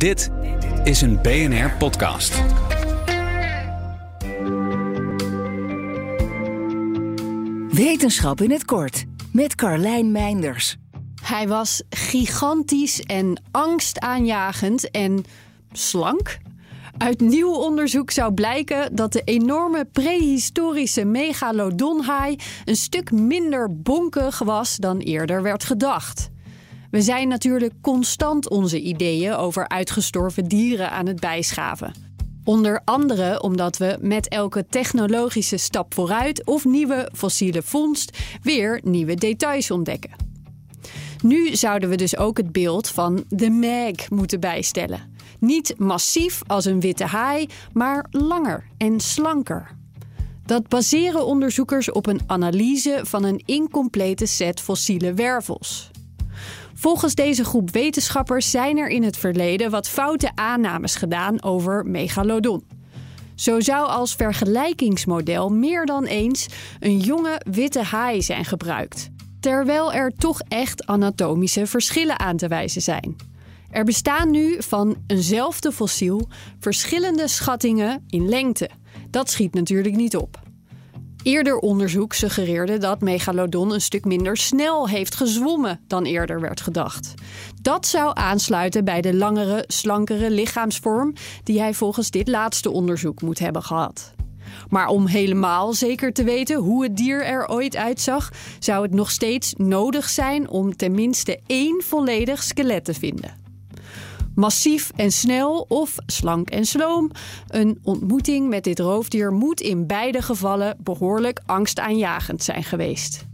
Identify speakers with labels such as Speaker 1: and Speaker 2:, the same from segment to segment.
Speaker 1: Dit is een BNR podcast.
Speaker 2: Wetenschap in het kort met Carlijn Meinders.
Speaker 3: Hij was gigantisch en angstaanjagend en slank. Uit nieuw onderzoek zou blijken dat de enorme prehistorische megalodonhaai een stuk minder bonkig was dan eerder werd gedacht. We zijn natuurlijk constant onze ideeën over uitgestorven dieren aan het bijschaven. Onder andere omdat we met elke technologische stap vooruit of nieuwe fossiele vondst weer nieuwe details ontdekken. Nu zouden we dus ook het beeld van de Meg moeten bijstellen. Niet massief als een witte haai, maar langer en slanker. Dat baseren onderzoekers op een analyse van een incomplete set fossiele wervels. Volgens deze groep wetenschappers zijn er in het verleden wat foute aannames gedaan over megalodon. Zo zou als vergelijkingsmodel meer dan eens een jonge witte haai zijn gebruikt, terwijl er toch echt anatomische verschillen aan te wijzen zijn. Er bestaan nu van eenzelfde fossiel verschillende schattingen in lengte. Dat schiet natuurlijk niet op. Eerder onderzoek suggereerde dat Megalodon een stuk minder snel heeft gezwommen dan eerder werd gedacht. Dat zou aansluiten bij de langere, slankere lichaamsvorm die hij volgens dit laatste onderzoek moet hebben gehad. Maar om helemaal zeker te weten hoe het dier er ooit uitzag, zou het nog steeds nodig zijn om tenminste één volledig skelet te vinden massief en snel of slank en sloom. Een ontmoeting met dit roofdier moet in beide gevallen behoorlijk angstaanjagend zijn geweest.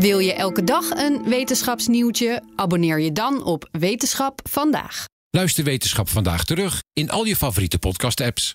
Speaker 3: Wil je elke dag een wetenschapsnieuwtje? Abonneer je dan op Wetenschap vandaag.
Speaker 4: Luister Wetenschap vandaag terug in al je favoriete podcast-apps.